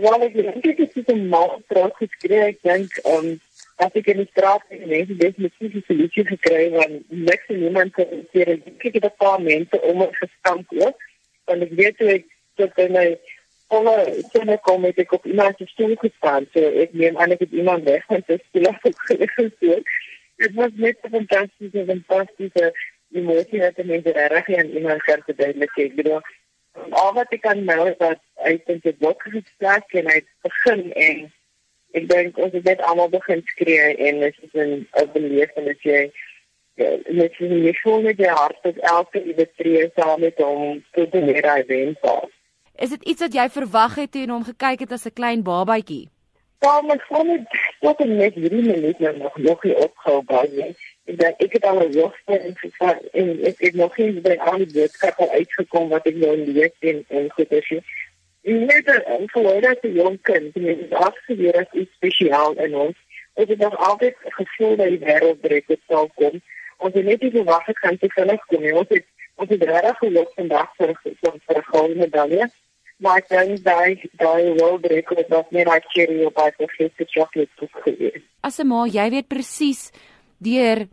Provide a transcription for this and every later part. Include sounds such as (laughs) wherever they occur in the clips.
wel ek dink dit is 'n praat geskryf. Ek dink ehm um, as ek in die straat en mense dis met so solusie gekry want niks en niemand kan keer ek kyk dit 'n paar mense om gestamp ook. Want ek weet hoe ek tot in my alle sinne kom met ek op iemand se stoel gestaan. So ek neem aan ek het iemand weg en dit is lekker (laughs) gelukkig. Dit was net 'n fantastiese fantastiese emosie wat mense reg en iemand kan verduidelik. Ek bedoel al wat ek kan is dat ek dink dit word gespreek en hy begin en ek dink ons het net almal begin skree en dit is 'n belewenis jy net jy nie voel net jy hart dat elke liewe tree saam met hom tot die meer hy wen pas. Is dit iets wat jy verwag het toe jy hom gekyk het as 'n klein babatjie? Ja, maar ek voel net dat ek net hierdie minuut nou nog nog nie opgehou by nie dat ek het al 'n jongste en gevaar en ek het nog nie by al die boodskappe uitgekom wat ek nou lees en en goed is. Net 'n verhoorde te jong kind, dit is afgeweer as iets spesiaal in ons. Het nog altyd gevoel dat die wêreld breek het sal kom. Ons het net nie verwag het kan dit vinnig kom nie. Ons het ons het regtig geloof vandag vir vir vir 'n goue medalje. Maar ek dink daai daai wêreld breek het nog nie raak cherry op by die chocolate gekry. As 'n ma, jy weet presies deur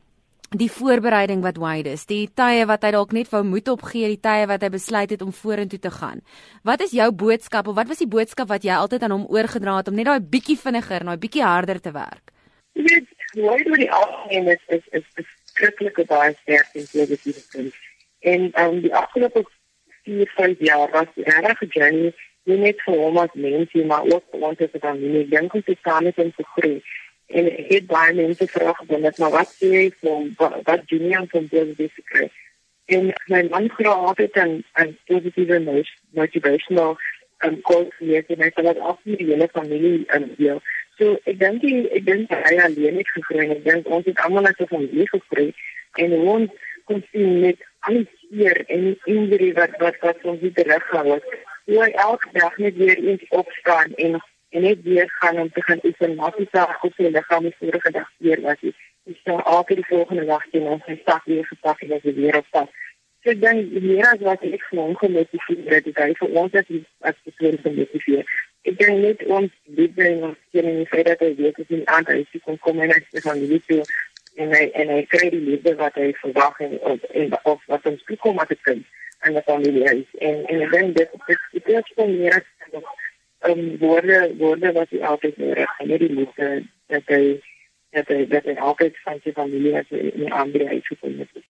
die voorbereiding wat Wade is, die tye wat hy dalk net wou moed opgee, die tye wat hy besluit het om vorentoe te gaan. Wat is jou boodskap of wat was die boodskap wat jy altyd aan hom oorgedra het om net daai bietjie vinniger, daai bietjie harder te werk? Weet, Wade met die algemeen is is is beskiklik baie sterk en positief kind. En um, die afgelope 4, 5 jaar was regtig 'n journey nie net vir hom as mens nie, maar ook vir ons as 'n familie. Dink ons het saam met hom gegroei en ek het baie mense vra gedoen dat maar wat sê jy van wat, wat Julian van positief gekry en my man vra altyd en en positiewe motivational en kos hier en ek het ook die hele familie en hier so ek dink ek dink hy alleen het gegroei ek dink ons het almal net van hier gegroei. En ons kon sien met alles hier en injury wat wat wat ons hier tereggehou het. Hoe elke dag net weer eens opstaan en en net weer gaan om te gaan oefen maar dis daar goed vir liggaam die vorige dag weer was jy dis dan elke die volgende dag sien ons sy stap weer gepak en jy weer op stap so dan hier as wat ek vir hom gemotiveer het dit hy vir ons as as persoon gemotiveer. Ek dink net ons dit en ons sien in die feit dat hy weet dat hy aan hy kon kom en hy van die toe en hy en hy kry die liefde wat hy vandag en of en of wat ons toekom as 'n kind en die familie is en en ek dink dit dit is vir meer as um, woorde woorde wat jy altyd nodig het. Net die liefde dat hy dat hy dat hy altyd van sy familie as 'n ander uitgekom het